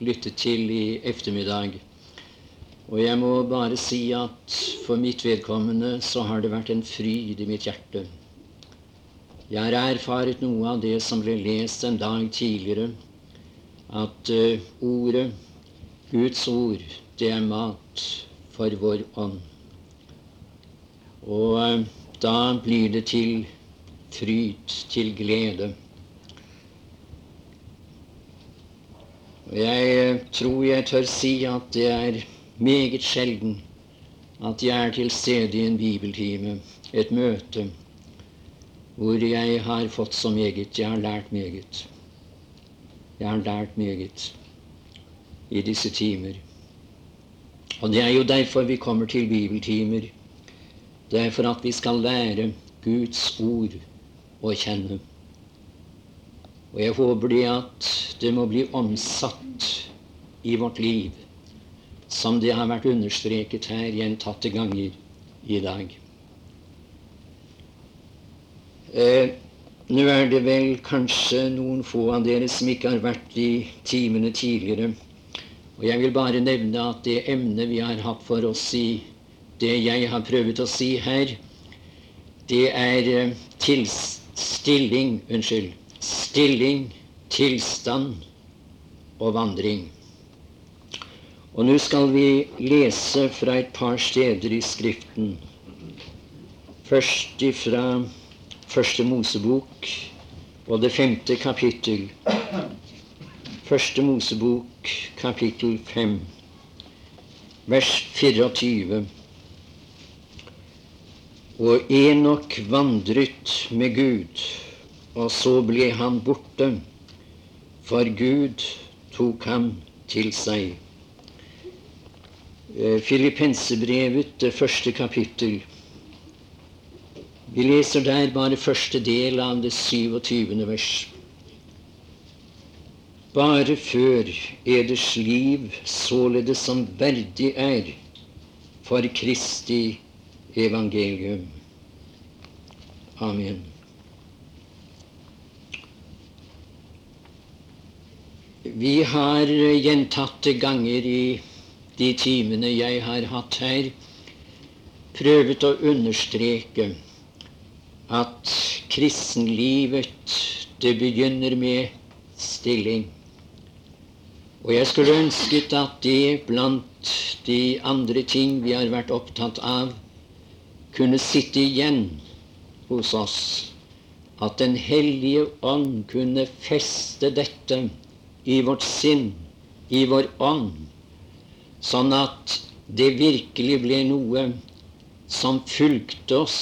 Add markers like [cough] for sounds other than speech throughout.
lyttet til i ettermiddag. Og jeg må bare si at for mitt vedkommende så har det vært en fryd i mitt hjerte. Jeg har erfaret noe av det som ble lest en dag tidligere, at uh, ordet, Guds ord, det er mat for vår ånd. Og uh, da blir det til fryd, til glede. Jeg eh, tror jeg tør si at det er meget sjelden at jeg er til stede i en bibeltime, et møte, hvor jeg har fått så meget. Jeg har lært meget. Jeg har lært meget i disse timer. Og det er jo derfor vi kommer til bibeltimer. Det er for at vi skal lære Guds ord å kjenne. Og jeg håper det at det må bli omsatt i vårt liv, som det har vært understreket her gjentatte ganger i dag. Eh, Nå er det vel kanskje noen få av dere som ikke har vært i timene tidligere. Og jeg vil bare nevne at det emnet vi har hatt for oss i det jeg har prøvd å si her, det er eh, til Unnskyld stilling, tilstand og vandring. Og nå skal vi lese fra et par steder i Skriften. Først ifra Første Mosebok og det femte kapittel. Første Mosebok, kapittel fem, vers 24. Og Enok vandret med Gud og så ble han borte, for Gud tok ham til seg. Eh, Filippensebrevet, det første kapittel. Vi leser der bare første del av det 27. vers. Bare før eders liv således som verdig er for Kristi evangelium. Amen. Vi har gjentatte ganger i de timene jeg har hatt her, prøvd å understreke at kristenlivet, det begynner med stilling. Og jeg skulle ønsket at det blant de andre ting vi har vært opptatt av, kunne sitte igjen hos oss. At Den hellige ånd kunne feste dette i vårt sinn, i vår ånd, sånn at det virkelig ble noe som fulgte oss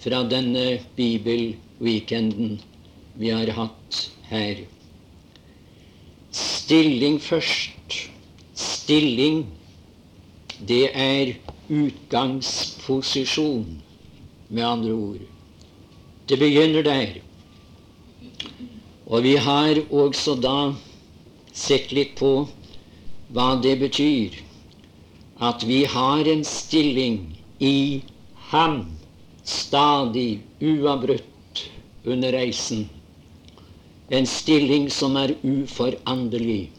fra denne bibelweekenden vi har hatt her. Stilling først. Stilling, det er utgangsposisjon, med andre ord. Det begynner der. Og vi har også da sett litt på hva det betyr at vi har en stilling i Ham stadig, uavbrutt under reisen. En stilling som er uforanderlig.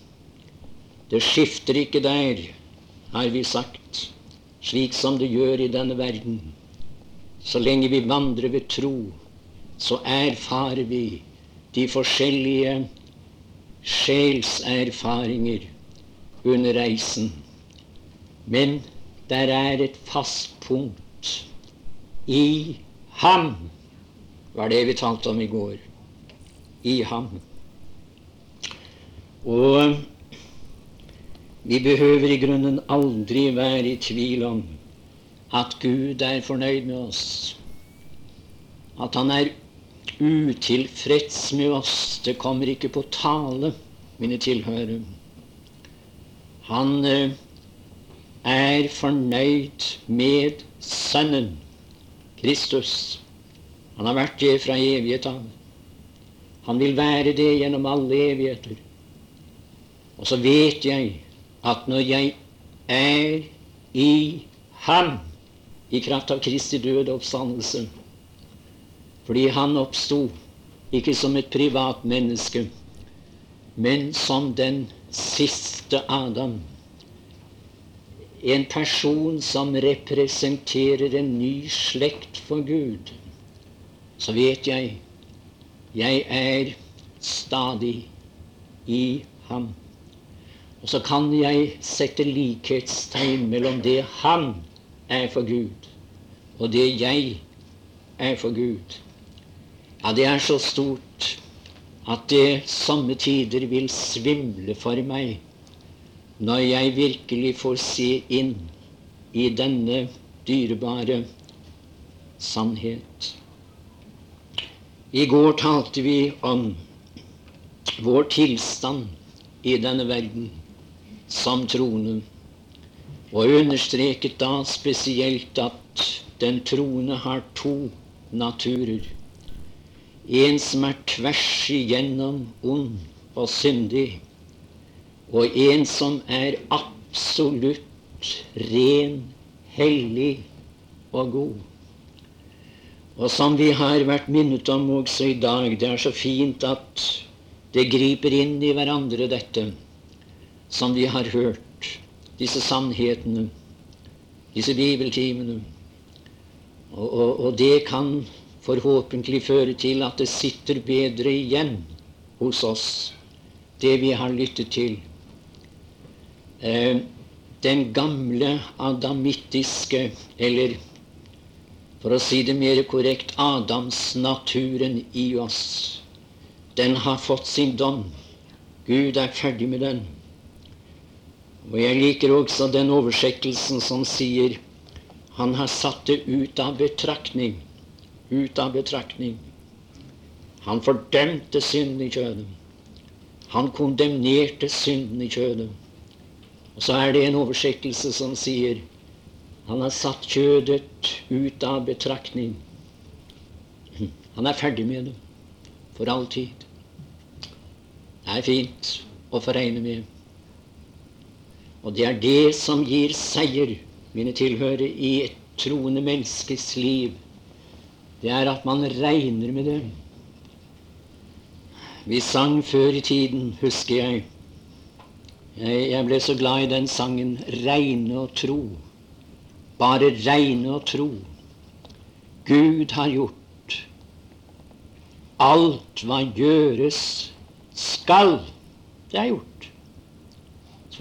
Det skifter ikke der, har vi sagt, slik som det gjør i denne verden. Så lenge vi vandrer ved tro, så erfarer vi de forskjellige sjelserfaringer under reisen. Men der er et fast punkt. I ham var det vi talte om i går. I ham. Og vi behøver i grunnen aldri være i tvil om at Gud er fornøyd med oss. At han er utilfreds med oss. Det kommer ikke på tale, mine tilhørere. Han eh, er fornøyd med Sønnen, Kristus. Han har vært det fra evighet av. Han vil være det gjennom alle evigheter. Og så vet jeg at når jeg er i Ham, i kraft av Kristi død og oppstandelse, fordi han oppsto ikke som et privat menneske, men som den siste Adam. En person som representerer en ny slekt for Gud. Så vet jeg jeg er stadig i ham. Og så kan jeg sette likhetstegn mellom det han er for Gud, og det jeg er for Gud. Ja, det er så stort at det somme tider vil svimle for meg når jeg virkelig får se inn i denne dyrebare sannhet. I går talte vi om vår tilstand i denne verden som troende, og understreket da spesielt at den troende har to naturer. En som er tvers igjennom ond og syndig, og en som er absolutt ren, hellig og god. Og som vi har vært minnet om også i dag, det er så fint at det griper inn i hverandre, dette som vi har hørt, disse sannhetene, disse bibeltimene. Og, og, og, det kan forhåpentlig føre til at det sitter bedre igjen hos oss, det vi har lyttet til. Eh, den gamle adamittiske, eller for å si det mer korrekt, Adamsnaturen i oss, den har fått sin dom. Gud er ferdig med den. Og jeg liker også den oversettelsen som sier han har satt det ut av betraktning. Ut av betraktning. Han fordømte synden i kjødet. Han kondemnerte synden i kjødet. Og så er det en oversettelse som sier han har satt kjødet ut av betraktning. Han er ferdig med det for all tid. Det er fint å foregne med. Og det er det som gir seier, mine tilhørere, i et troende menneskes liv. Det er at man regner med det. Vi sang før i tiden, husker jeg. Jeg, ble så glad i den sangen 'Regne og tro'. Bare regne og tro. Gud har gjort alt hva gjøres skal. Det er gjort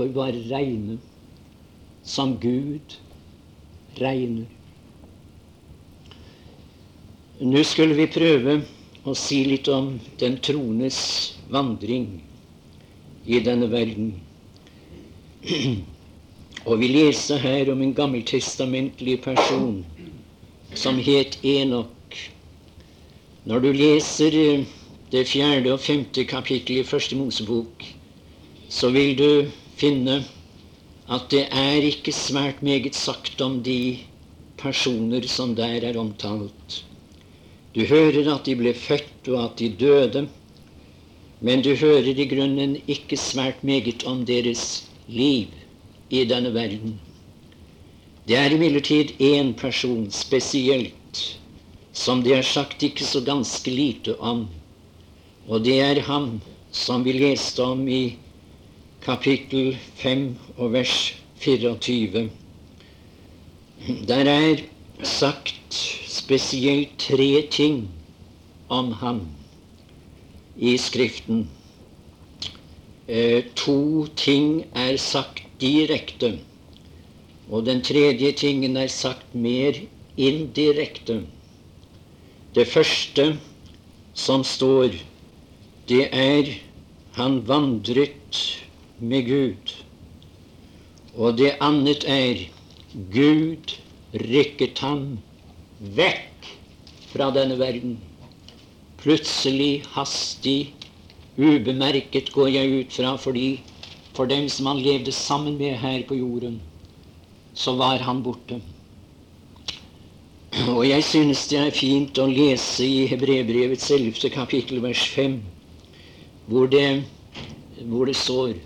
får vi bare regne som Gud regner. Nå skulle vi prøve å si litt om den troendes vandring i denne verden. [clears throat] Og vi leser her om en gammeltestamentlig person som het Enok. Når du leser eh, det fjerde og femte kapittelet i Første Mosebok, så vil du finne at det er ikke svært meget sagt om de personer som der er omtalt. Du hører at de ble født, og at de døde, men du hører i grunnen ikke svært meget om deres liv i denne verden. Det er imidlertid én person spesielt som det er sagt ikke så ganske lite om, og det er han som vi leste om i kapittel 5 og vers 24. Der er sagt spesielt tre ting om ham i Skriften. Eh, to ting er sagt direkte, og den tredje tingen er sagt mer indirekte. Det første som står, det er han vandret med Gud. Og det annet er Gud rykket han vekk fra denne verden. Plutselig, hastig, ubemerket går jeg ut fra fordi for dem som han levde sammen med her på jorden, så var han borte. Og jeg synes det er fint å lese i Hebrebrevets 11. kapittel vers 5, hvor det, hvor det står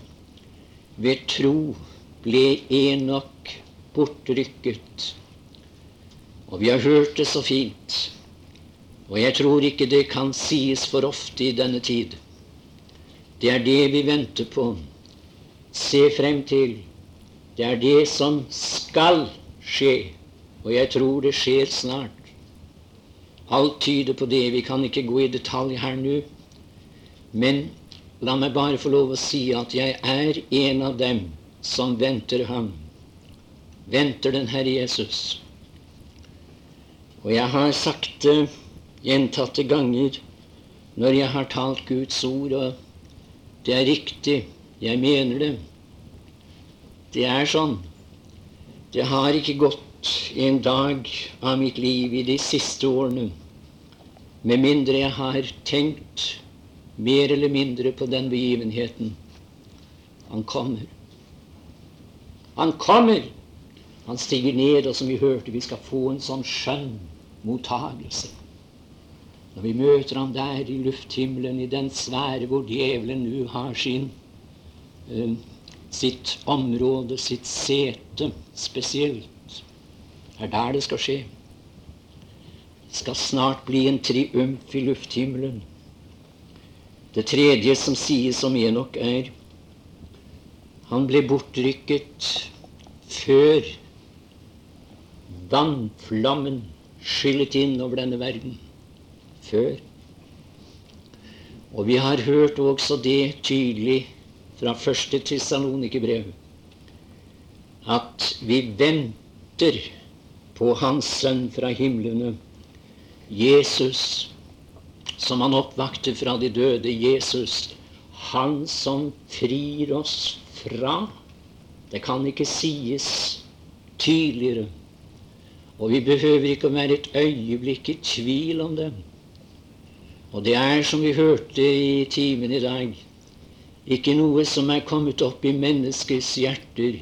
ved tro ble Enok bortrykket. Og vi har hørt det så fint. Og jeg tror ikke det kan sies for ofte i denne tid. Det er det vi venter på. se frem til. Det er det som skal skje, og jeg tror det skjer snart. Alt tyder på det. Vi kan ikke gå i detalj her nå. Men la meg bare få lov å si at jeg er en av dem som venter ham. Venter den Herre Jesus. Og jeg har sagt det gjentatte ganger når jeg har talt Guds ord, og det er riktig. Jeg mener det. Det er sånn. Det har ikke gått en dag av mitt liv i de siste årene med mindre jeg har tenkt mer eller mindre på den begivenheten. Han kommer. Han kommer! Han stiger ned, og som vi hørte, vi skal få en sånn skjønn mottagelse. Når vi møter ham der i lufthimmelen, i den sfære hvor djevelen nå har sin, uh, sitt område, sitt sete spesielt er der det skal skje. Det skal snart bli en triumf i lufthimmelen. Det tredje som sies om Enok, er han ble bortrykket før vannflammen skyllet inn over denne verden. Før. Og vi har hørt også det tydelig fra første Tessalonikerbrev, at vi venter på Hans Sønn fra himlene, Jesus, som han oppvakte fra de døde, Jesus, han som frir oss fra Det kan ikke sies tydeligere. Og vi behøver ikke å være et øyeblikk i tvil om det. Og det er, som vi hørte i timen i dag, ikke noe som er kommet opp i menneskets hjerter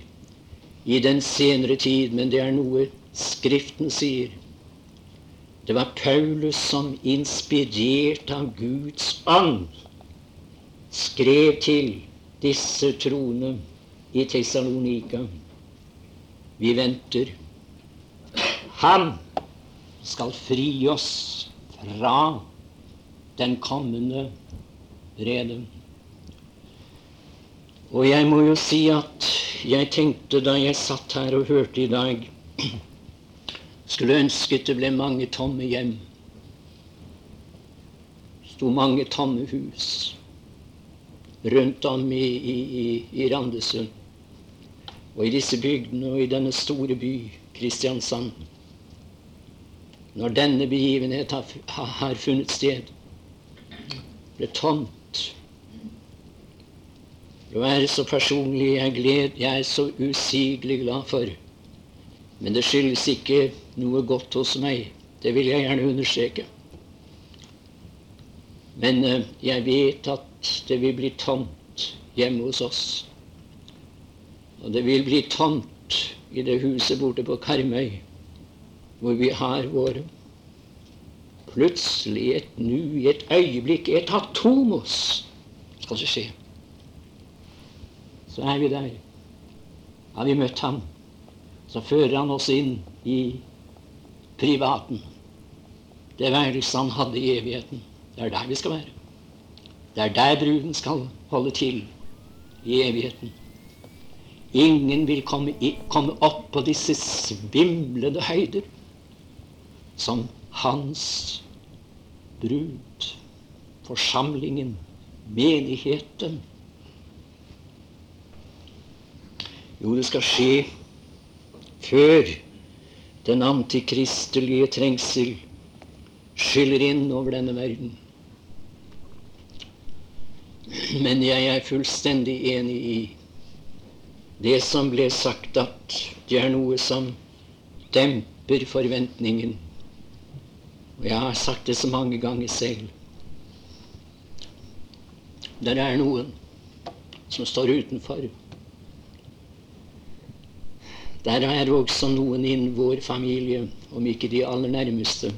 i den senere tid, men det er noe Skriften sier det var Paulus som, inspirert av Guds ånd, skrev til disse troende i Tessalonika. Vi venter. Han skal fri oss fra den kommende vrede. Og jeg må jo si at jeg tenkte da jeg satt her og hørte i dag skulle ønsket det ble mange tomme hjem. Sto mange tomme hus rundt om i, i, i, i Randesund. Og i disse bygdene og i denne store by, Kristiansand. Når denne begivenhet har, funnet sted, ble tomt. Å er så personlig jeg, gled, jeg er så usigelig glad for. Men det skyldes ikke noe godt hos meg. Det vil jeg gjerne understreke. Men uh, jeg vet at det vil bli tomt hjemme hos oss. Og det vil bli tomt i det huset borte på Karmøy, hvor vi har våre. Plutselig, et nu, i et øyeblikk, et atomos skal det skje. Så er vi der. Har vi møtt ham, så fører han oss inn i privaten. Det værelset han hadde i evigheten. Det er der vi skal være. Det er der bruden skal holde til i evigheten. Ingen vil komme, komme opp på disse svimlende høyder som hans brud, forsamlingen, menigheten. Jo, det skal skje før den antikristelige trengsel skyller inn over denne verden. Men jeg er fullstendig enig i det som ble sagt, at det er noe som demper forventningen. Og jeg har sagt det så mange ganger selv. Der er noen som står utenfor. Der er også noen innen vår familie, om ikke de aller nærmeste.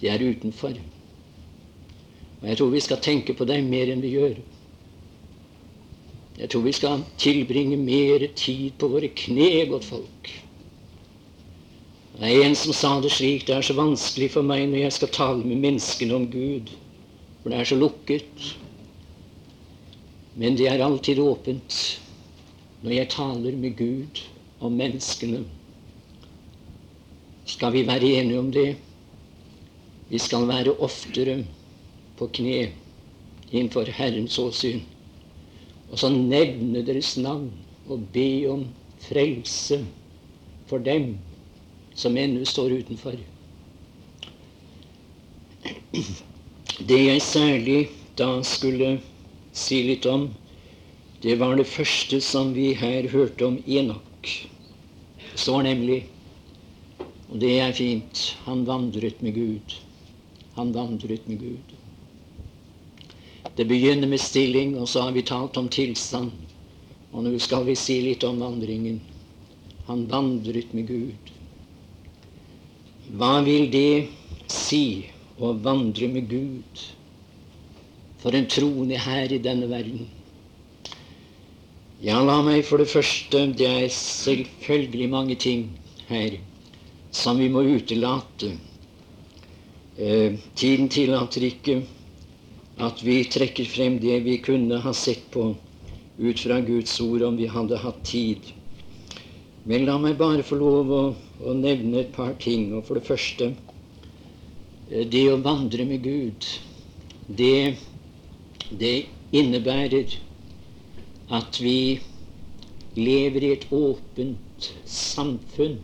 De er utenfor. Og jeg tror vi skal tenke på dem mer enn vi gjør. Jeg tror vi skal tilbringe mer tid på våre kne, godt folk. Det er en som sa det slik det er så vanskelig for meg når jeg skal tale med menneskene om Gud, for det er så lukket. Men det er alltid åpent når jeg taler med Gud om menneskene. Skal vi være enige om det? Vi skal være oftere på kne innenfor Herrens åsyn. Og så nevne deres navn og be om frelse for dem som ennå står utenfor. Det jeg særlig da skulle si litt om, det var det første som vi her hørte om Enok. Det står nemlig, og det er fint, han vandret med Gud. Han vandret med Gud. Det begynner med stilling, og så har vi talt om tilstand. Og nå skal vi si litt om vandringen. Han vandret med Gud. Hva vil det si å vandre med Gud for en troende her i denne verden? Ja, la meg for det første Det er selvfølgelig mange ting her som vi må utelate. Eh, tiden tillater ikke at vi trekker frem det vi kunne ha sett på ut fra Guds ord om vi hadde hatt tid. Men la meg bare få lov å, å nevne et par ting. Og for det første eh, det å vandre med Gud, det, det innebærer at vi lever i et åpent samfunn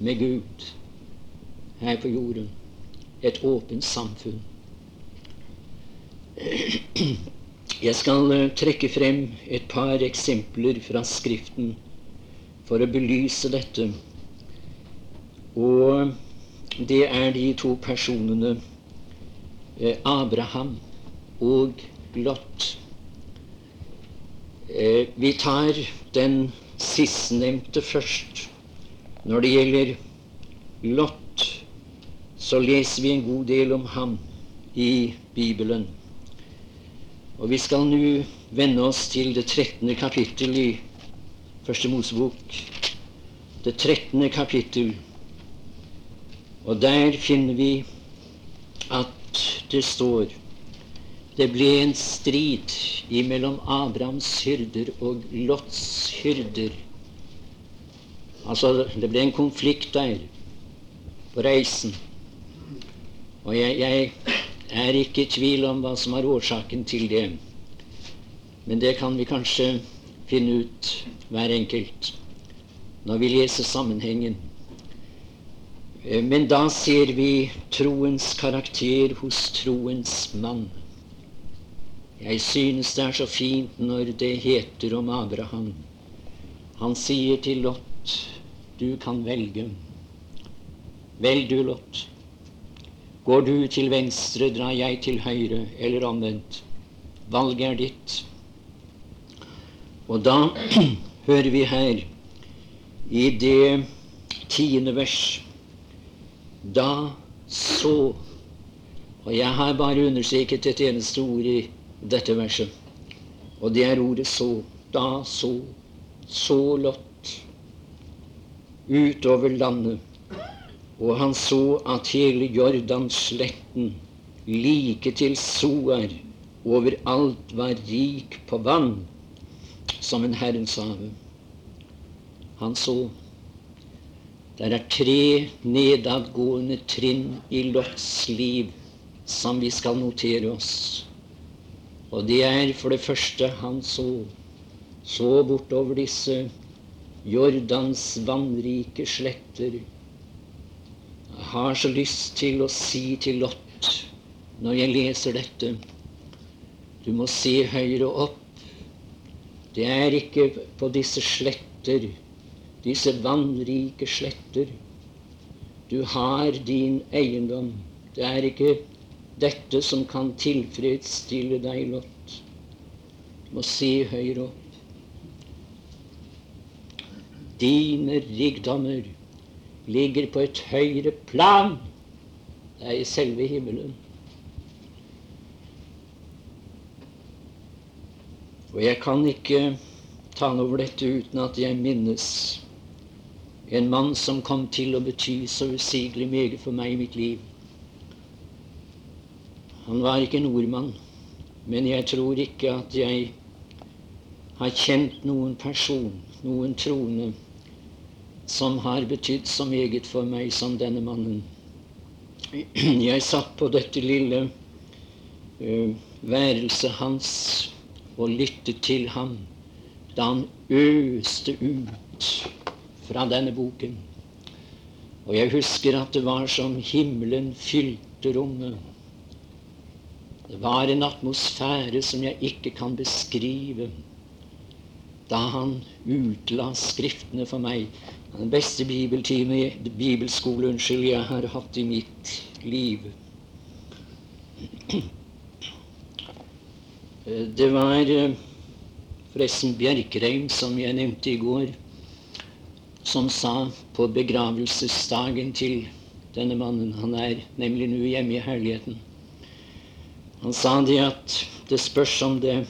med Gud her på jorden. Et åpent samfunn. Jeg skal eh, trekke frem et par eksempler fra Skriften for å belyse dette. Og det er de to personene eh, Abraham og Lot. Eh, vi tar den sistnevnte først. Når det gjelder Lot, så leser vi en god del om ham i Bibelen. Og vi skal nå vende oss til det 13. kapittel i Første Mosebok. Det 13. kapittel. Og der finner vi at det står det ble en strid mellom Abrahams hyrder og Lots hyrder. Altså, det ble en konflikt der på reisen. Og jeg, jeg er ikke i tvil om hva som er årsaken til det. Men det kan vi kanskje finne ut hver enkelt når vi leser sammenhengen. Eh, men da ser vi troens karakter hos troens mann. Jeg synes det er så fint når det heter om Abraham. Han sier til Lot, du kan velge. Velg du, Lot. Går du til venstre, drar jeg til høyre, eller omvendt. Valget er ditt. Og da [clears throat] hører vi her i det tiende vers Da så Og jeg har bare understreket et eneste ord i dette verset. Og det er ordet så. Da så. Så Lot utover landet. Og han så at hele Jordansletten, like til Soar, overalt var rik på vann, som en Herrens hage. Han så der er tre nedadgående trinn i Lots liv som vi skal notere oss. Og det er for det første han så, så bortover disse Jordans vannrike sletter. Jeg har så lyst til å si til Lot når jeg leser dette Du må se høyre opp. Det er ikke på disse sletter, disse vannrike sletter. Du har din eiendom. Det er ikke dette som kan tilfredsstille deg, Lott. Du må se høyere opp. Dine rikdommer ligger på et høyere plan. Det er i selve himmelen. Og jeg kan ikke tale over dette uten at jeg minnes en mann som kom til å bety så usigelig meget for meg i mitt liv. Han var ikke nordmann, men jeg tror ikke at jeg har kjent noen person, noen troende, som har betydd så meget for meg som denne mannen. [clears throat] Jeg satt på dette lille uh, værelset hans og lyttet til ham da han øste ut fra denne boken. Og jeg husker at det var som himmelen fylte rommet. Det var en atmosfære som jeg ikke kan beskrive da han utla Skriftene for meg. Den beste bibeltime, bibelskole unnskyld, jeg har hatt i mitt liv. [clears throat] Det var eh, forresten Bjerkreim, som jeg nevnte i går, som sa på begravelsesdagen til denne mannen Han er nemlig nå hjemme i herligheten. Han sa det at det spørs om det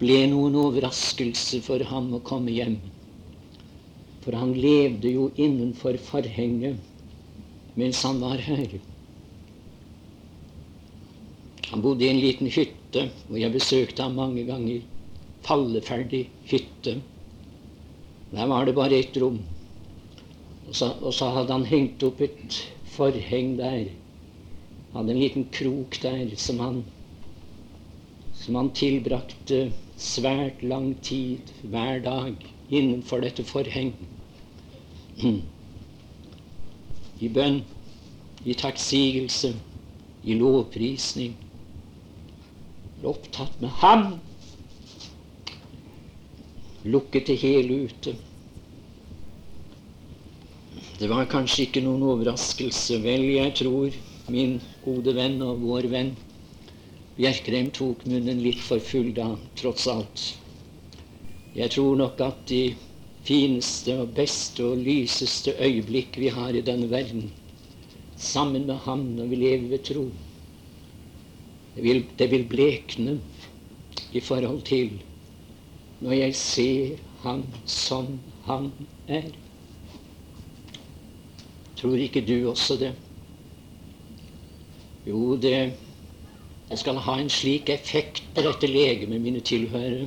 ble noen overraskelse for ham å komme hjem. For han levde jo innenfor forhenget mens han var her. Han bodde i en liten hytte, og jeg besøkte ham mange ganger. Falleferdig hytte. Der var det bare ett rom. Og så, og så hadde han hengt opp et forheng der hadde en liten krok der som han, som han tilbrakte svært lang tid hver dag innenfor dette forheng. [clears throat] I bønn, i takksigelse, i lovprisning. Opptatt med ham. Lukket det hele ute. Det var kanskje ikke noen overraskelse. Vel, jeg tror min gode venn og vår venn Bjerkreim tok munnen litt for full da, tross alt. Jeg tror nok at de fineste og beste og lyseste øyeblikk vi har i denne verden, sammen med ham når vi lever ved tro, det vil, det vil blekne i forhold til når jeg ser Han som han er. Tror ikke du også det? Jo, det, det skal ha en slik effekt på dette legemet, mine tilhørere,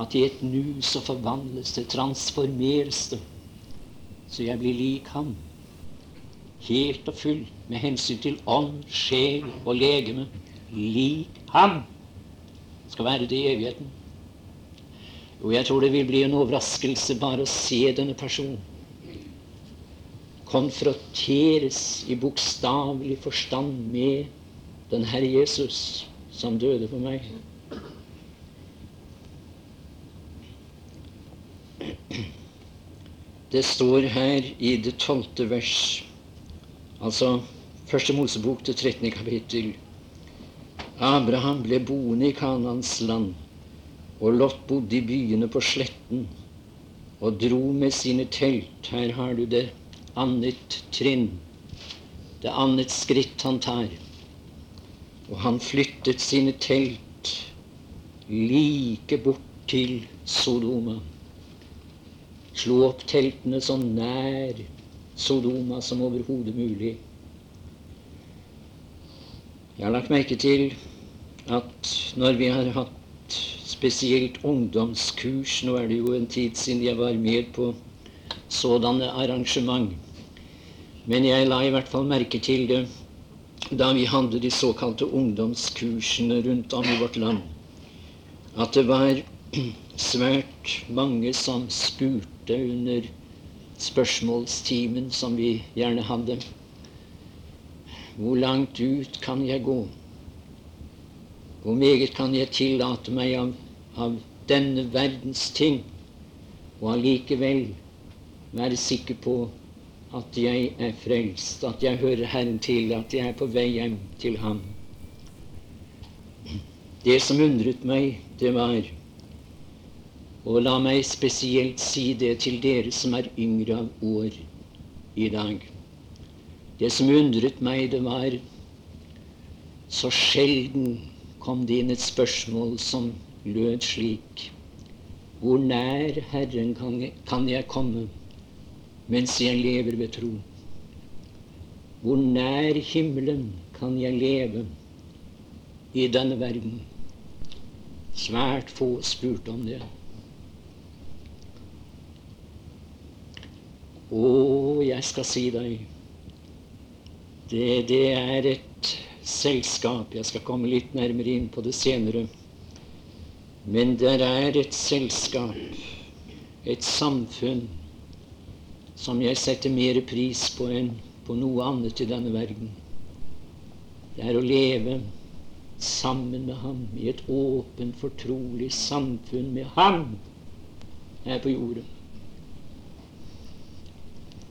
at i et nu så forvandles det, transformeres det, så jeg blir lik ham. Helt og full med hensyn til ånd, sjel og legeme. Lik ham. Skal være det i evigheten. Jo, jeg tror det vil bli en overraskelse bare å se denne personen konfronteres i bokstavelig forstand med den Herre Jesus som døde for meg. Det står her i det tolvte vers, altså første Mosebok til 13. kapittel. Abraham ble boende i Kanans land, og Lot bodde i byene på sletten og dro med sine telt. Her har du det annet trinn, det annet skritt han tar. Og han flyttet sine telt like bort til Sodoma. Slo opp teltene så nær Sodoma som overhodet mulig. Jeg har lagt merke til at når vi har hatt spesielt ungdomskurs Nå er det jo en tid siden jeg var med på sådanne arrangement. Men jeg la i hvert fall merke til det da vi hadde de såkalte ungdomskursene rundt om i vårt land, at det var [clears throat] svært mange som spurte under spørsmålstimen som vi gjerne hadde. Hvor langt ut kan jeg gå? Hvor meget kan jeg tillate meg av, av denne verdens ting, og allikevel være sikker på at jeg er frelst, at jeg hører Herren til, at jeg er på vei hjem til Ham. Det som undret meg, det var Og la meg spesielt si det til dere som er yngre av år i dag. Det som undret meg, det var Så sjelden kom det inn et spørsmål som lød slik Hvor nær Herren kan jeg komme? mens jeg lever ved tro. Hvor nær himmelen kan jeg leve i denne verden? Svært få spurte om det. Å, jeg skal si deg det, det er et selskap Jeg skal komme litt nærmere inn på det senere. Men det er et selskap, et samfunn, som jeg setter mer pris på enn på noe annet i denne verden. Det er å leve sammen med ham i et åpent, fortrolig samfunn med ham her på jorden.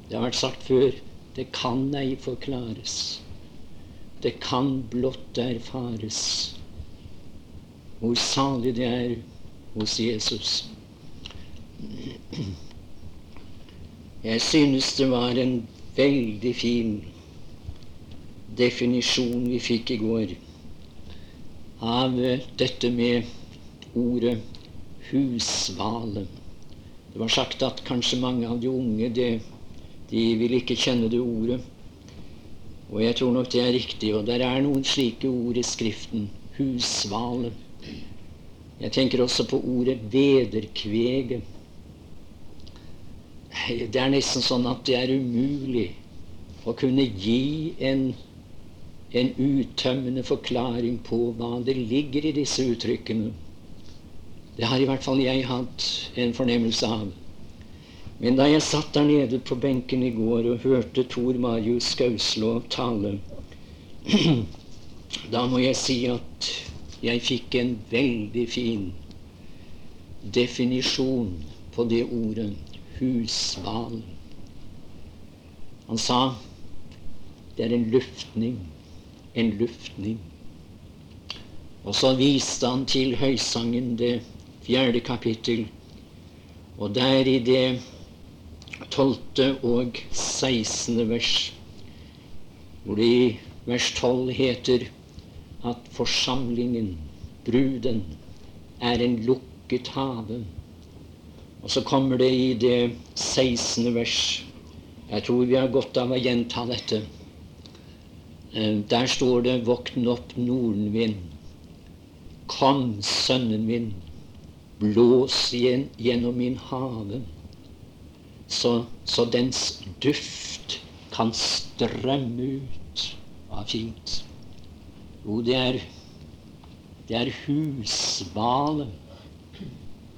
Det har vært sagt før det kan ei forklares. Det kan blott erfares hvor salig det er hos Jesus. Jeg synes det var en veldig fin definisjon vi fikk i går av dette med ordet hushvale. Det var sagt at kanskje mange av de unge de, de vil ikke kjenne det ordet. Og jeg tror nok det er riktig. Og der er noen slike ord i Skriften. Husvale. Jeg tenker også på ordet vederkvege. Det er nesten sånn at det er umulig å kunne gi en en uttømmende forklaring på hva det ligger i disse uttrykkene. Det har i hvert fall jeg hatt en fornemmelse av. Men da jeg satt der nede på benken i går og hørte Tor Marius Skauslå tale, [clears throat] da må jeg si at jeg fikk en veldig fin definisjon på det ordet husval. Han sa det er en luftning en luftning. Og så viste han til Høysangen, det fjerde kapittel. Og der i det tolvte og sekstende vers, hvor det i vers tolv heter at forsamlingen, bruden, er en lukket have. Og så kommer det i det sekstende vers Jeg tror vi har godt av å gjenta dette. Eh, der står det 'Våkn opp, nordenvind'. Kom, sønnen min, blås igjen gjennom min hage, så, så dens duft kan strømme ut var fint. Jo, det er, det er husvale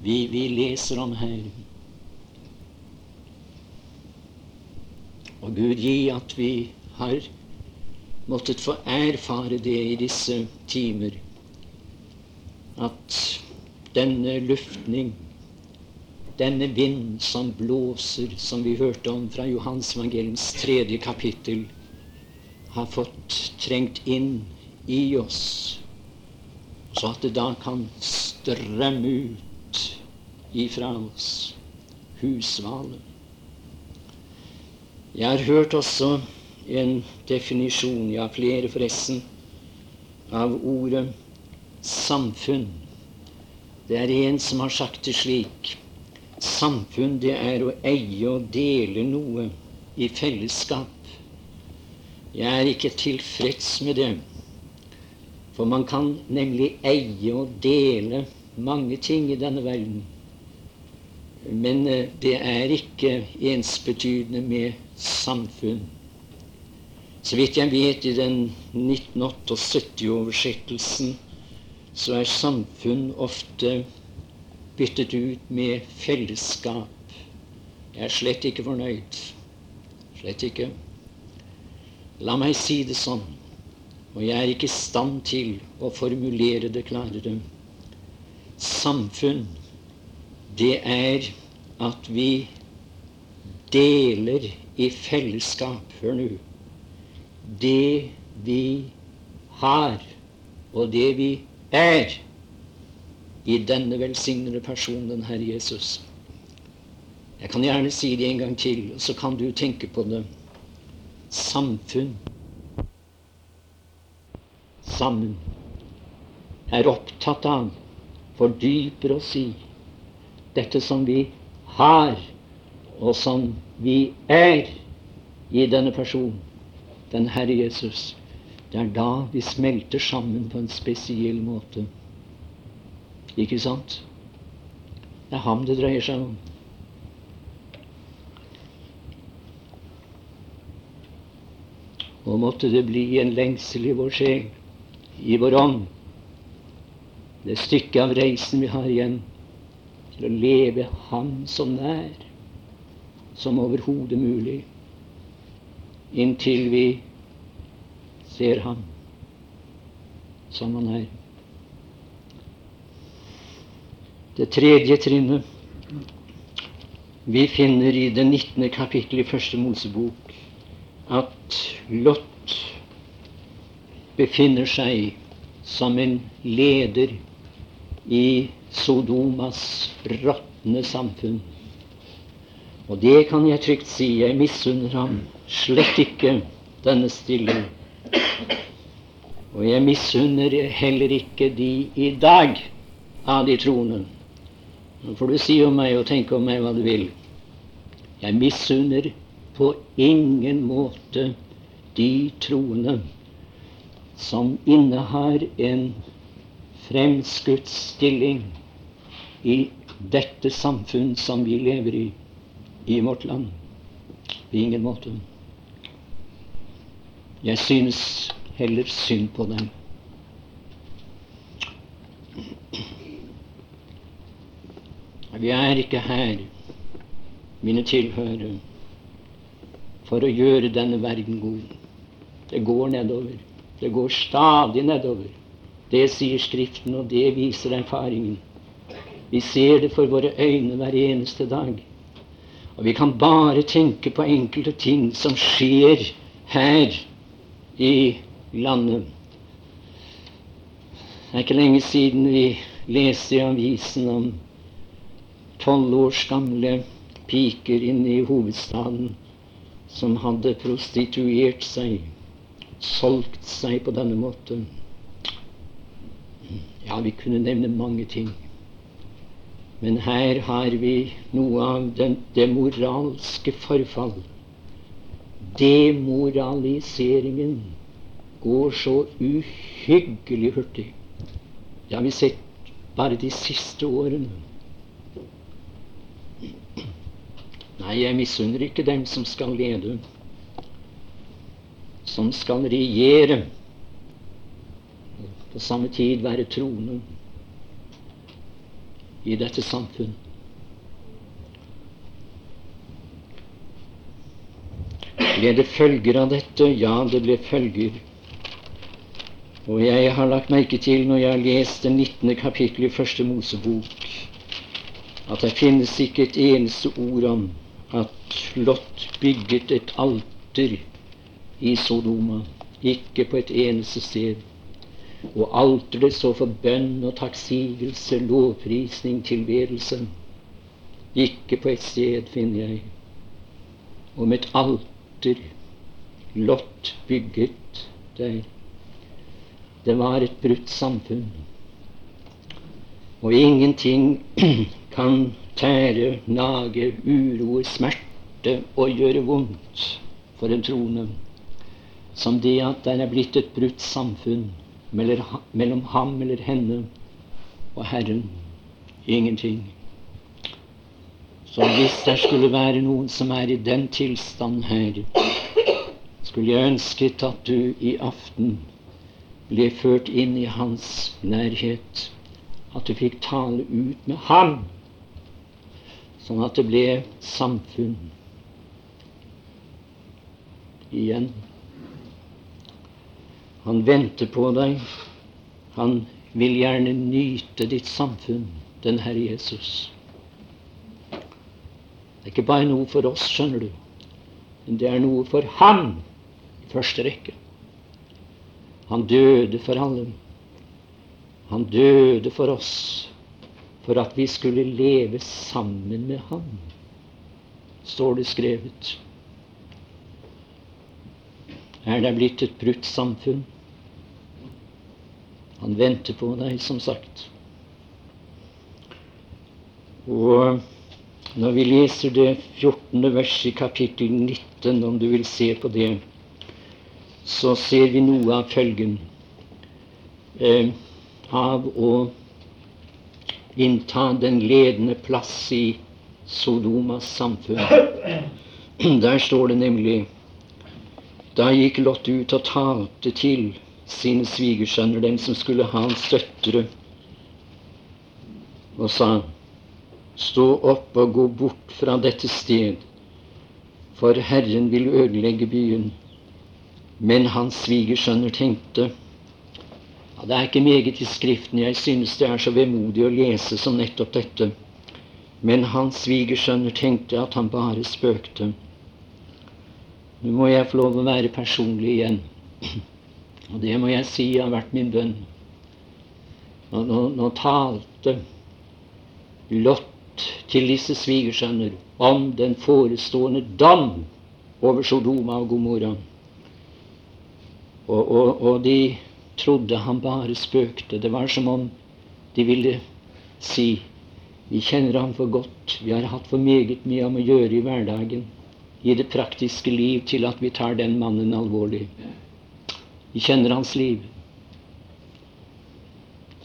vi, vi leser om her. Og Gud gi at vi har måttet få erfare det i disse timer. At denne luftning, denne vind som blåser, som vi hørte om fra Johans evangeliums tredje kapittel, har fått trengt inn i oss, så at det da kan strømme ut ifra oss husvalen. Jeg har hørt også en definisjon, ja flere forresten, av ordet samfunn. Det er en som har sagt det slik Samfunn, det er å eie og dele noe i fellesskap. Jeg er ikke tilfreds med det. For man kan nemlig eie og dele mange ting i denne verden. Men eh, det er ikke ensbetydende med samfunn. Så vidt jeg vet, i den 1978-oversettelsen så er samfunn ofte byttet ut med fellesskap. Jeg er slett ikke fornøyd. Slett ikke. La meg si det sånn, og jeg er ikke i stand til å formulere det klarere. Samfunn, det er at vi deler i fellesskap. Hør nå det vi har, og det vi er, i denne velsignede personen, Herre Jesus. Jeg kan gjerne si det en gang til, så kan du tenke på det. Samfunn sammen er opptatt av, fordyper oss i, dette som vi har, og som vi er i denne personen den Herre Jesus. Det er da vi smelter sammen på en spesiell måte. Ikke sant? Det er ham det dreier seg om. Og måtte det bli en lengsel i vår sjel, i vår ånd, det stykket av reisen vi har igjen, til å leve Ham så nær som overhodet mulig, inntil vi ser Ham som Han er. Det tredje trinnet vi finner i det 19. kapittel i Første Mosebok at Lot befinner seg som en leder i Sodomas råtne samfunn. Og det kan jeg trygt si. Jeg misunner ham slett ikke denne stille. Og jeg misunner heller ikke de i dag av de troende. Nå får du si om meg og tenke om meg hva du vil. Jeg misunner på ingen måte de troende som innehar en fremskutt stilling i dette samfunn som vi lever i, i vårt land. På ingen måte. Jeg synes heller synd på dem. Vi er ikke her, mine tilhørere, for å gjøre denne verden god. Det går nedover. Det går stadig nedover. Det sier Skriften, og det viser erfaringen. Vi ser det for våre øyne hver eneste dag. Og vi kan bare tenke på enkelte ting som skjer her i landet. Det er ikke lenge siden vi leste i avisen om tolv års gamle piker inne i hovedstaden som hadde prostituert seg, solgt seg på denne måten. Ja, vi kunne nevne mange ting. Men her har vi noe av den, det moralske forfall. Demoraliseringen går så uhyggelig hurtig. Det har vi sett bare de siste årene. Nei, jeg misunner ikke dem som skal lede, som skal regjere, på samme tid være tronen i dette samfunn. Ble det følger av dette? Ja, det ble følger. Og jeg har lagt merke til, når jeg har lest det 19. kapittel i Første Mosebok, at det finnes ikke et eneste ord om at Lot bygget et alter i Sodoma. Ikke på et eneste sted. Og alteret så for bønn og takksigelse, lovprisning, tilbedelse. Ikke på et sted finner jeg om et alter Lot bygget der. Det var et brutt samfunn. Og ingenting [clears throat] kan tære, nage, uroe, smerte og gjøre vondt for en troende som det at det er blitt et brutt samfunn mellom ham eller henne og Herren. Ingenting. Så hvis det skulle være noen som er i den tilstand her, skulle jeg ønsket at du i aften ble ført inn i hans nærhet. At du fikk tale ut med ham sånn at det ble samfunn igjen. Han venter på deg. Han vil gjerne nyte ditt samfunn, den Herre Jesus. Det er ikke bare noe for oss, skjønner du, men det er noe for ham i første rekke. Han døde for alle. Han døde for oss for at vi skulle leve sammen med ham, står det skrevet. Er det blitt et brutt samfunn? Han venter på deg, som sagt. Og når vi leser det 14. verset i kapittel 19, om du vil se på det, så ser vi noe av følgen eh, av å innta den ledende plass i Sodomas samfunn. Der står det nemlig Da gikk Lot ut og talte til sine svigersønner, dem som skulle ha hans døtre, og sa Stå opp og gå bort fra dette sted, for Herren vil ødelegge byen. Men hans svigersønner tenkte ja, Det er ikke meget i Skriften. Jeg synes det er så vemodig å lese som nettopp dette. Men hans svigersønner tenkte at han bare spøkte. Nå må jeg få lov å være personlig igjen. Og det må jeg si har vært min bønn. Nå, nå, nå talte Lot til disse svigersønner om den forestående dom over Sodoma og Gomorra. Og, og, og, de trodde han bare spøkte. Det var som om de ville si vi kjenner ham for godt. Vi har hatt for meget mye om å gjøre i hverdagen, i det praktiske liv, til at vi tar den mannen alvorlig. Vi kjenner hans liv.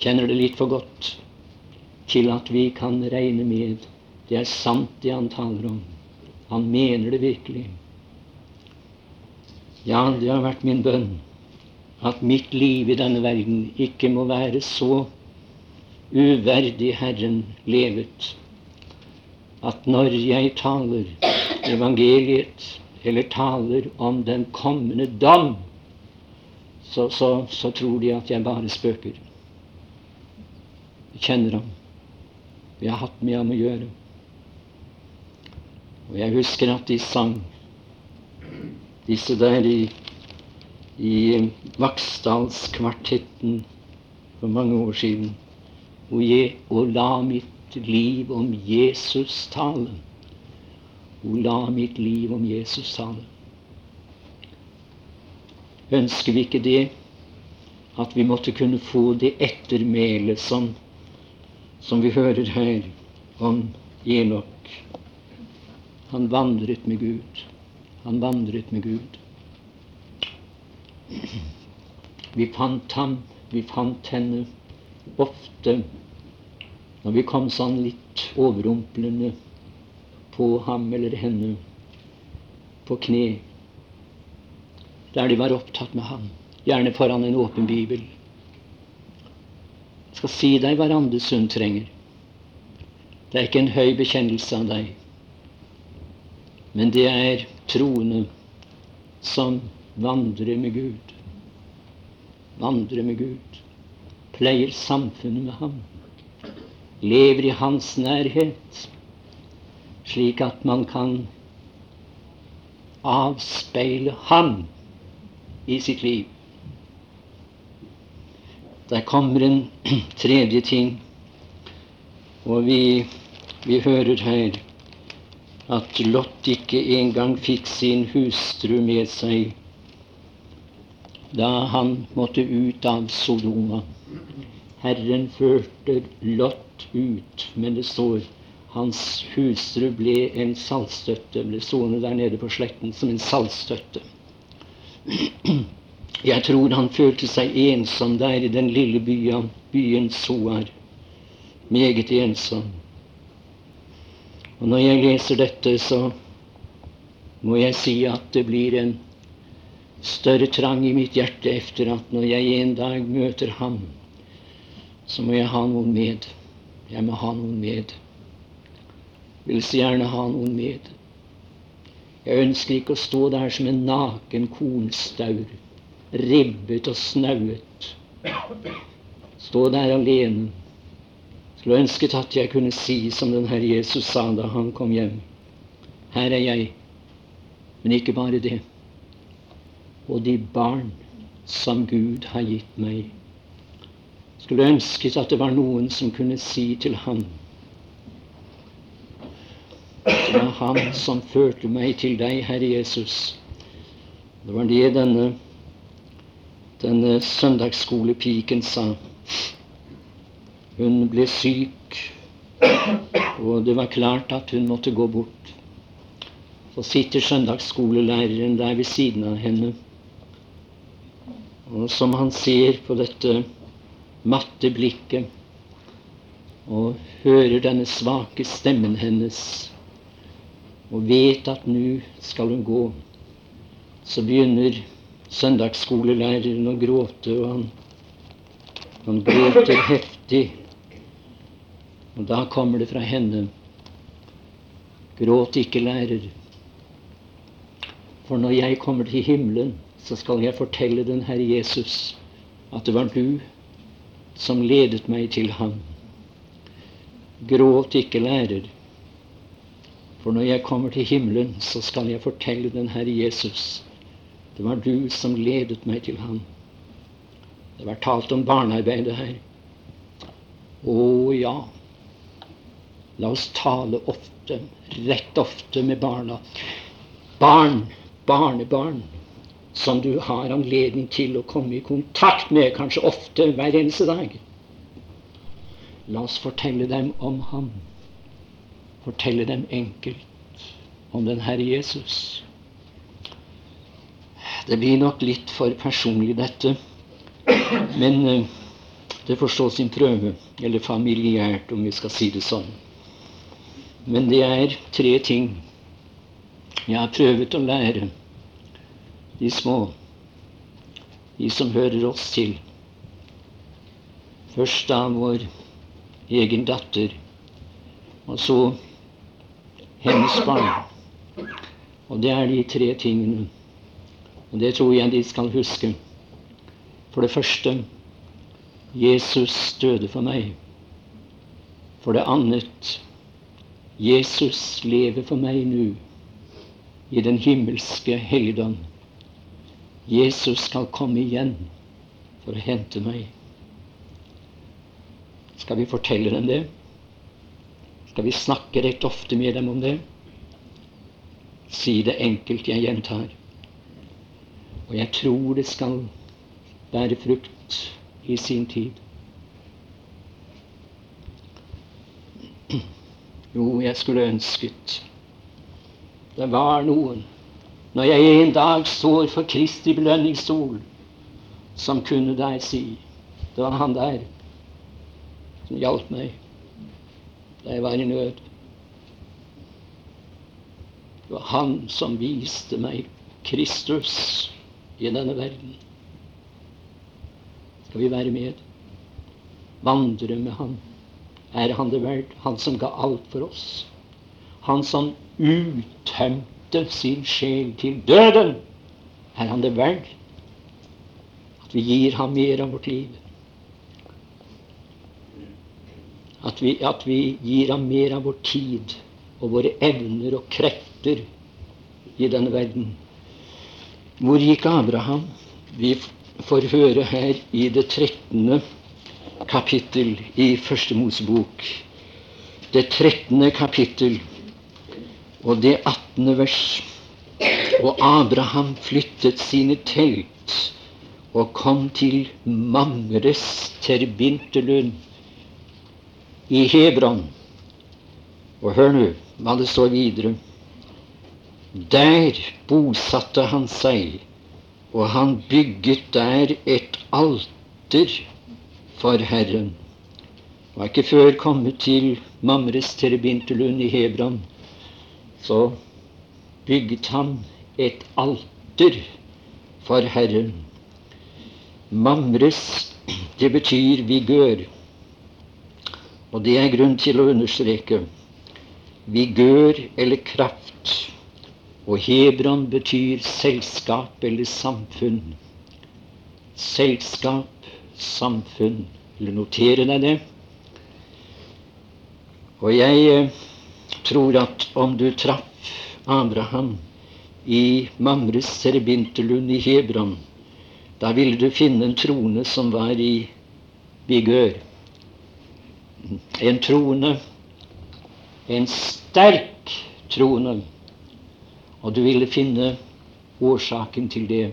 Kjenner det litt for godt til at vi kan regne med det er sant, det han taler om. Han mener det virkelig. Ja, det har vært min bønn at mitt liv i denne verden ikke må være så uverdig Herren levet at når jeg taler evangeliet eller taler om den kommende dom, så, så, så tror de at jeg bare spøker. Jeg kjenner ham. Vi har hatt med ham å gjøre. Og jeg husker at de sang disse der i, i Vaksdalskvartetten for mange år siden. Og, je, og la mitt liv om Jesus tale. Og la mitt liv om Jesus tale. Ønsker vi ikke det? At vi måtte kunne få det ettermælet som som vi hører her om Enok. Han vandret med Gud. Han vandret med Gud. Vi fant ham, vi fant henne ofte når vi kom sånn litt overrumplende på ham eller henne på kne, der de var opptatt med ham, gjerne foran en åpen bibel skal si deg hva Randesund trenger. Det er ikke en høy bekjennelse av deg, men det er troende som vandrer med Gud. Vandrer med Gud. Pleier samfunnet med ham. Lever i hans nærhet, slik at man kan avspeile ham i sitt liv. Der kommer en [clears throat] tredje ting. Og vi, vi hører her at Lot ikke engang fikk sin hustru med seg da han måtte ut av Sodoma. Herren førte Lot ut, men det står hans hustru ble en saltstøtte, ble stående der nede på sletten som en saltstøtte. [clears throat] Jeg tror han følte seg ensom der i den lille byen, byen Soar. Meget ensom. Og når jeg leser dette, så må jeg si at det blir en større trang i mitt hjerte efter at når jeg en dag møter ham, så må jeg ha noen med. Jeg må ha noen med. Vil så gjerne ha noen med. Jeg ønsker ikke å stå der som en naken kornstaur ribbet og snauet. Stå der alene. Skulle ønsket at jeg kunne si som den Herre Jesus sa da han kom hjem. Her er jeg. Men ikke bare det. Og de barn som Gud har gitt meg. Skulle ønsket at det var noen som kunne si til ham Det var han som førte meg til deg, Herre Jesus. Det var det denne denne søndagsskolepiken sa. Hun ble syk, og det var klart at hun måtte gå bort. Så sitter søndagsskolelæreren der ved siden av henne. Og som han ser på dette matte blikket, og hører denne svake stemmen hennes og vet at nå skal hun gå, så begynner søndagsskolelæreren å gråte, og han, han gråter heftig. Og da kommer det fra henne Gråt ikke, lærer. For når jeg kommer til himmelen, så skal jeg fortelle den Herre Jesus at det var du som ledet meg til ham. Gråt ikke, lærer. For når jeg kommer til himmelen, så skal jeg fortelle den Herre Jesus. Det var du som ledet meg til ham. Det var talt om barnearbeidet her. Å ja. La oss tale ofte, rett ofte med barna. Barn, barnebarn, som du har anledning til å komme i kontakt med, kanskje ofte hver eneste dag. La oss fortelle dem om ham. Fortelle dem enkelt om den Herre Jesus. Det blir nok litt for personlig, dette. Men eh, det får stå sin prøve. Eller familiært, om vi skal si det sånn. Men det er tre ting jeg har prøvd å lære de små, de som hører oss til. Først av vår egen datter, og så hennes barn. Og det er de tre tingene. Og det tror jeg de skal huske. For det første Jesus døde for meg. For det annet Jesus lever for meg nå i den himmelske helligdom. Jesus skal komme igjen for å hente meg. Skal vi fortelle dem det? Skal vi snakke rett ofte med dem om det? Si det enkelt, jeg gjentar. Og jeg tror det skal bære frukt i sin tid. [clears throat] Jo, jeg skulle ønsket det var noen når jeg en dag står for Kristi belønningsstol, som kunne der si Det var han der som hjalp meg da jeg var i nød. Det var han som viste meg Kristus i denne verden. Skal vi være med? Vandre med Han er han det verdt, han som ga alt for oss. Han som uttømte sin sjel til døden. Er han det verdt at vi gir ham mer av vårt liv? At vi, at vi gir ham mer av vår tid og våre evner og krefter i denne verden. Hvor gikk Abraham? Vi får høre her i det 13 kapittel i Første Mosebok. Det 13. kapittel og det 18. vers. Og Abraham flyttet sine telt og kom til Mamres terbintelund i Hebron. Og hør nå hva det står videre. Der bosatte han seg, og han bygget der et alter for Herren. Var ikke før kommet til Mamres Terebintelund i Hebron, så bygget han et alter for Herren. Mamres, det betyr vigør. Og det er grunn til å understreke. Vigør eller kraft. Og Hebron betyr selskap eller samfunn. Selskap samfunn. Eller notere deg det. Og jeg eh, tror at om du traff Abraham i Mamres serbintelund i Hebron, da ville du finne en trone som var i vigør. En trone, en sterk trone. Og du ville finne årsaken til det.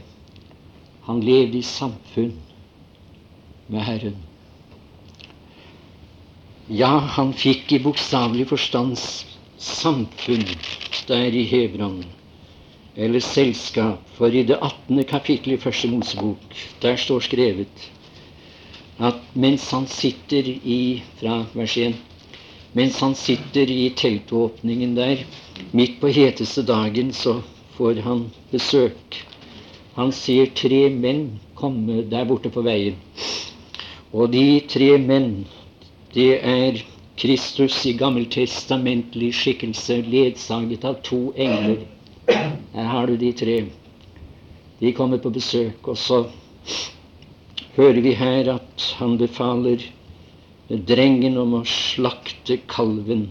Han levde i samfunn med Herren. Ja, han fikk i bokstavelig forstand samfunn der i Hebron, eller selskap, for i det 18. kapittelet i Første Mosebok, der står skrevet at mens han sitter i fra vers 1, mens han sitter i teltåpningen der, midt på heteste dagen, så får han besøk. Han ser tre menn komme der borte på veien. Og de tre menn, det er Kristus i gammeltestamentlig skikkelse, ledsaget av to engler. Her har du de tre. De kommer på besøk, og så hører vi her at han befaler drengen om å slakte kalven,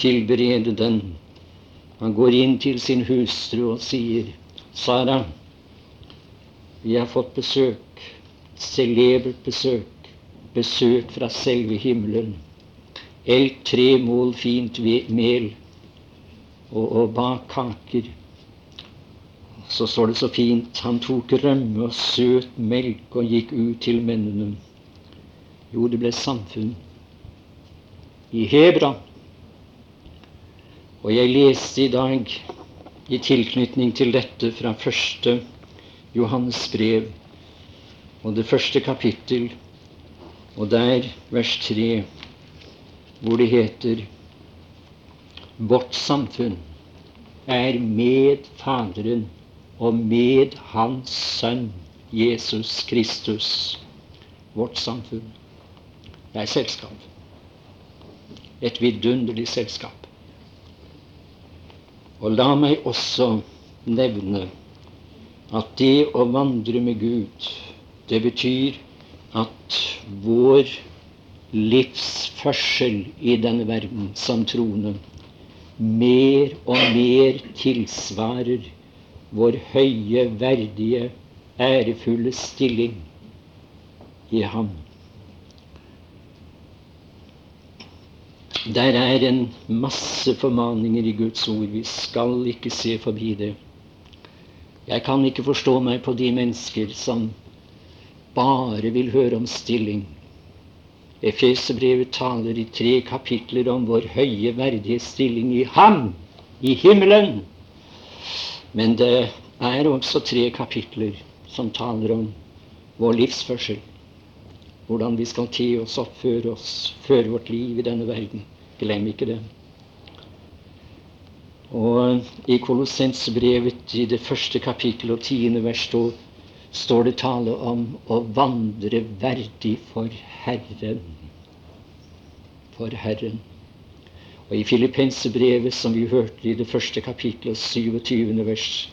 tilberede den. Han går inn til sin hustru og sier, 'Sara, vi har fått besøk, celebert besøk, besøk fra selve himmelen.' Elg tre mål fint mel og, og bak kaker så står det så fint han tok rømme og søt melk og gikk ut til mennene. Jo, det ble samfunn i Hebra. Og jeg leste i dag i tilknytning til dette fra første Johannes brev og det første kapittel, og der vers 3, hvor det heter Vårt samfunn er med Faderen og med Hans Sønn Jesus Kristus, vårt samfunn. Det er selskap. Et vidunderlig selskap. Og la meg også nevne at det å vandre med Gud, det betyr at vår livsførsel i denne verden som troende mer og mer tilsvarer vår høye, verdige, ærefulle stilling i Ham. Der er en masse formaninger i Guds ord. Vi skal ikke se forbi det. Jeg kan ikke forstå meg på de mennesker som bare vil høre om stilling. Efeserbrevet taler i tre kapitler om vår høye, verdige stilling i Ham, i himmelen. Men det er også tre kapitler som taler om vår livsførsel. Hvordan vi skal te oss, oppføre oss, føre vårt liv i denne verden. Glem ikke det. Og i Kolossensbrevet i det første kapittel og tiende vers står, det tale om å vandre verdig for Herren. For Herren. Og i Filippenserbrevet, som vi hørte i det første kapitlet, 27. vers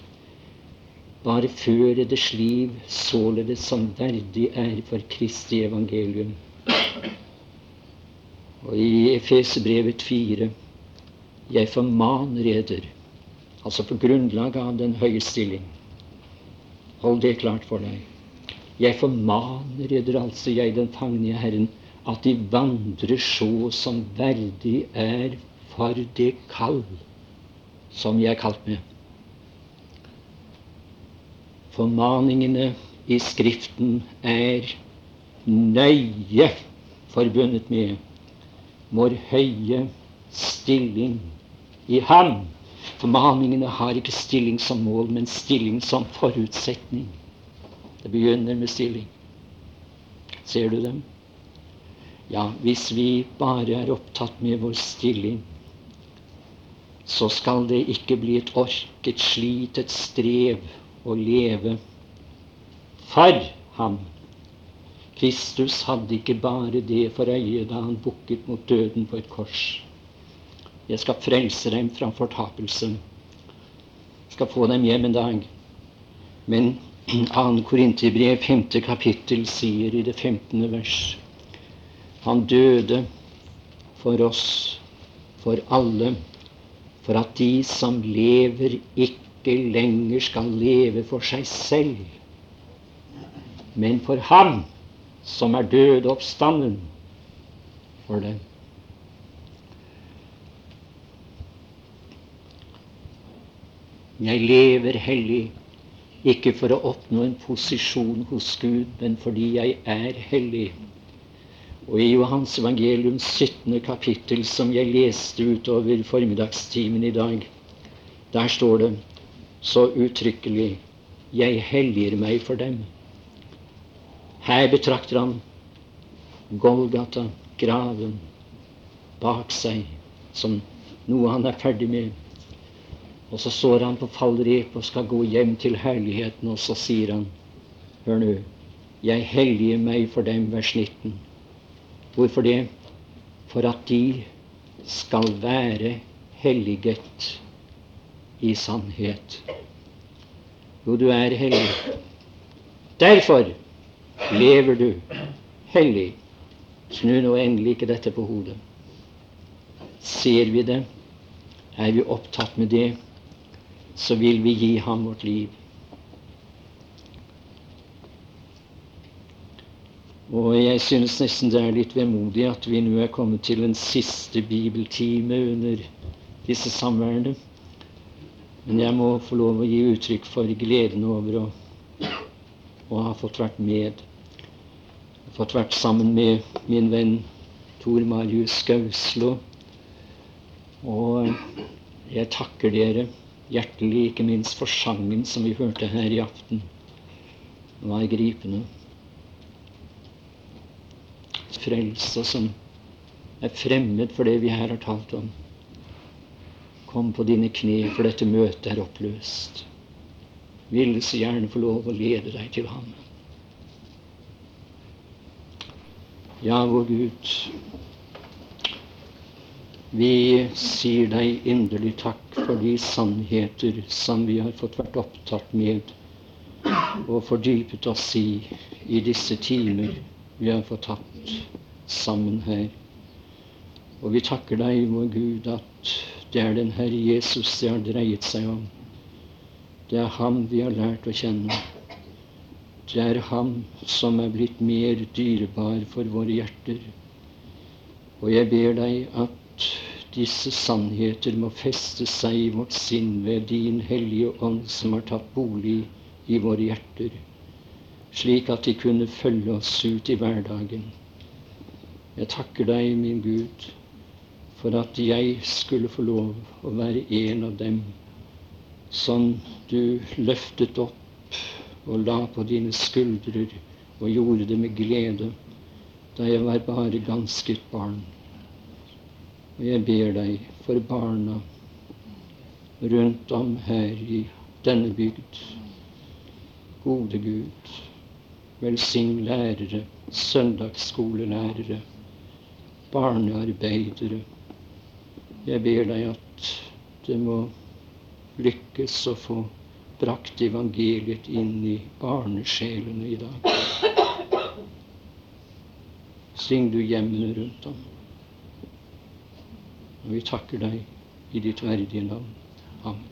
Bare føre eders liv således som verdig er for Kristi evangelium. Og i Efesebrevet 4 Jeg formaner eder, altså på grunnlag av den høye stilling. Hold det klart for deg. Jeg formaner eder, altså jeg den fangne Herren, at de vandrer så som verdig er for det kall som jeg er kalt med. Formaningene i Skriften er nøye forbundet med vår høye stilling i Ham. Formaningene har ikke stilling som mål, men stilling som forutsetning. Det begynner med stilling. Ser du dem? Ja, hvis vi bare er opptatt med vår stilling, så skal det ikke bli et ork, et slit, et strev å leve for ham. Kristus hadde ikke bare det for øye da han bukket mot døden på et kors. Jeg skal frelse dem fra fortapelsen. Jeg skal få dem hjem en dag. Men [clears throat] 2. Korinterbrev, 5. kapittel, sier i det 15. vers han døde for oss, for alle, for at de som lever, ikke lenger skal leve for seg selv, men for Ham som er død oppstanden for dem. Jeg lever hellig, ikke for å oppnå en posisjon hos Gud, men fordi jeg er hellig. Og i Johans evangelium 17. kapittel, som jeg leste utover formiddagstimen i dag, der står det så uttrykkelig 'Jeg helliger meg for dem'. Her betrakter han Golgata, graven, bak seg som noe han er ferdig med. Og så står han på fallrep og skal gå hjem til herligheten, og så sier han Hør nå. Jeg helliger meg for dem, vers 19. Hvorfor det? For at de skal være helliget i sannhet. Jo, du er hellig. Derfor lever du hellig. Snu nå endelig ikke dette på hodet. Ser vi det, er vi opptatt med det, så vil vi gi ham vårt liv. Og jeg synes nesten det er litt vemodig at vi nå er kommet til en siste bibeltime under disse samværene. Men jeg må få lov å gi uttrykk for gleden over å, å ha fått vært med. Fått vært sammen med min venn Tor Marius Skauslo. Og jeg takker dere hjertelig, ikke minst for sangen som vi hørte her i aften. Den var gripende. Frelse som er fremmed for det vi her har talt om. Kom på dine kne, for dette møtet er oppløst. Ville så gjerne få lov å lede deg til ham. Ja, vår Gud, vi sier deg inderlig takk for de sannheter som vi har fått vært opptatt med og fordypet oss i i disse timer vi fått tatt sammen her. Og vi takker deg, vår Gud, at det er den Herre Jesus det har dreiet seg om. Det er Ham vi har lært å kjenne. Det er Ham som er blitt mer dyrebar for våre hjerter. Og jeg ber deg at disse sannheter må feste seg i vårt sinn ved din hellige ånd som har tatt bolig i våre hjerter, slik at de kunne følge oss ut i hverdagen. Jeg takker deg, min Gud, for at jeg skulle få lov å være en av dem som du løftet opp og la på dine skuldrer og gjorde det med glede da jeg var bare ganske et barn. Og jeg ber deg for barna rundt om her i denne bygd. Gode Gud, velsign lærere, søndagsskolelærere, barnearbeidere. Jeg ber deg at det må lykkes å få brakt evangeliet inn i barnesjelene i dag. Syng du hjemmene rundt om. Og vi takker deg i ditt verdige navn. Amen.